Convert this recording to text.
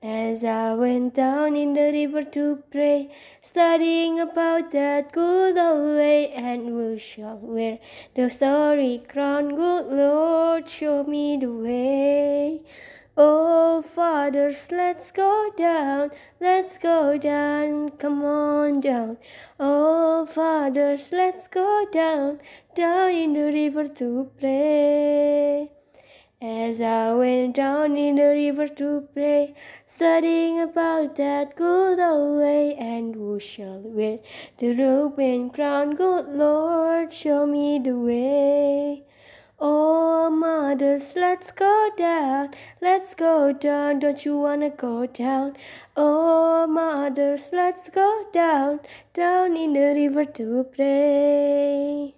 As I went down in the river to pray, studying about that good old way, and who shall wear the starry crown? Good Lord, show me the way. Oh, fathers, let's go down, let's go down, come on down. Oh, fathers, let's go down, down in the river to pray. As I went down in the river to pray, studying about that good old way, and who shall wear the robe and crown? Good Lord, show me the way. Oh, mothers, let's go down, let's go down. Don't you wanna go down? Oh, mothers, let's go down, down in the river to pray.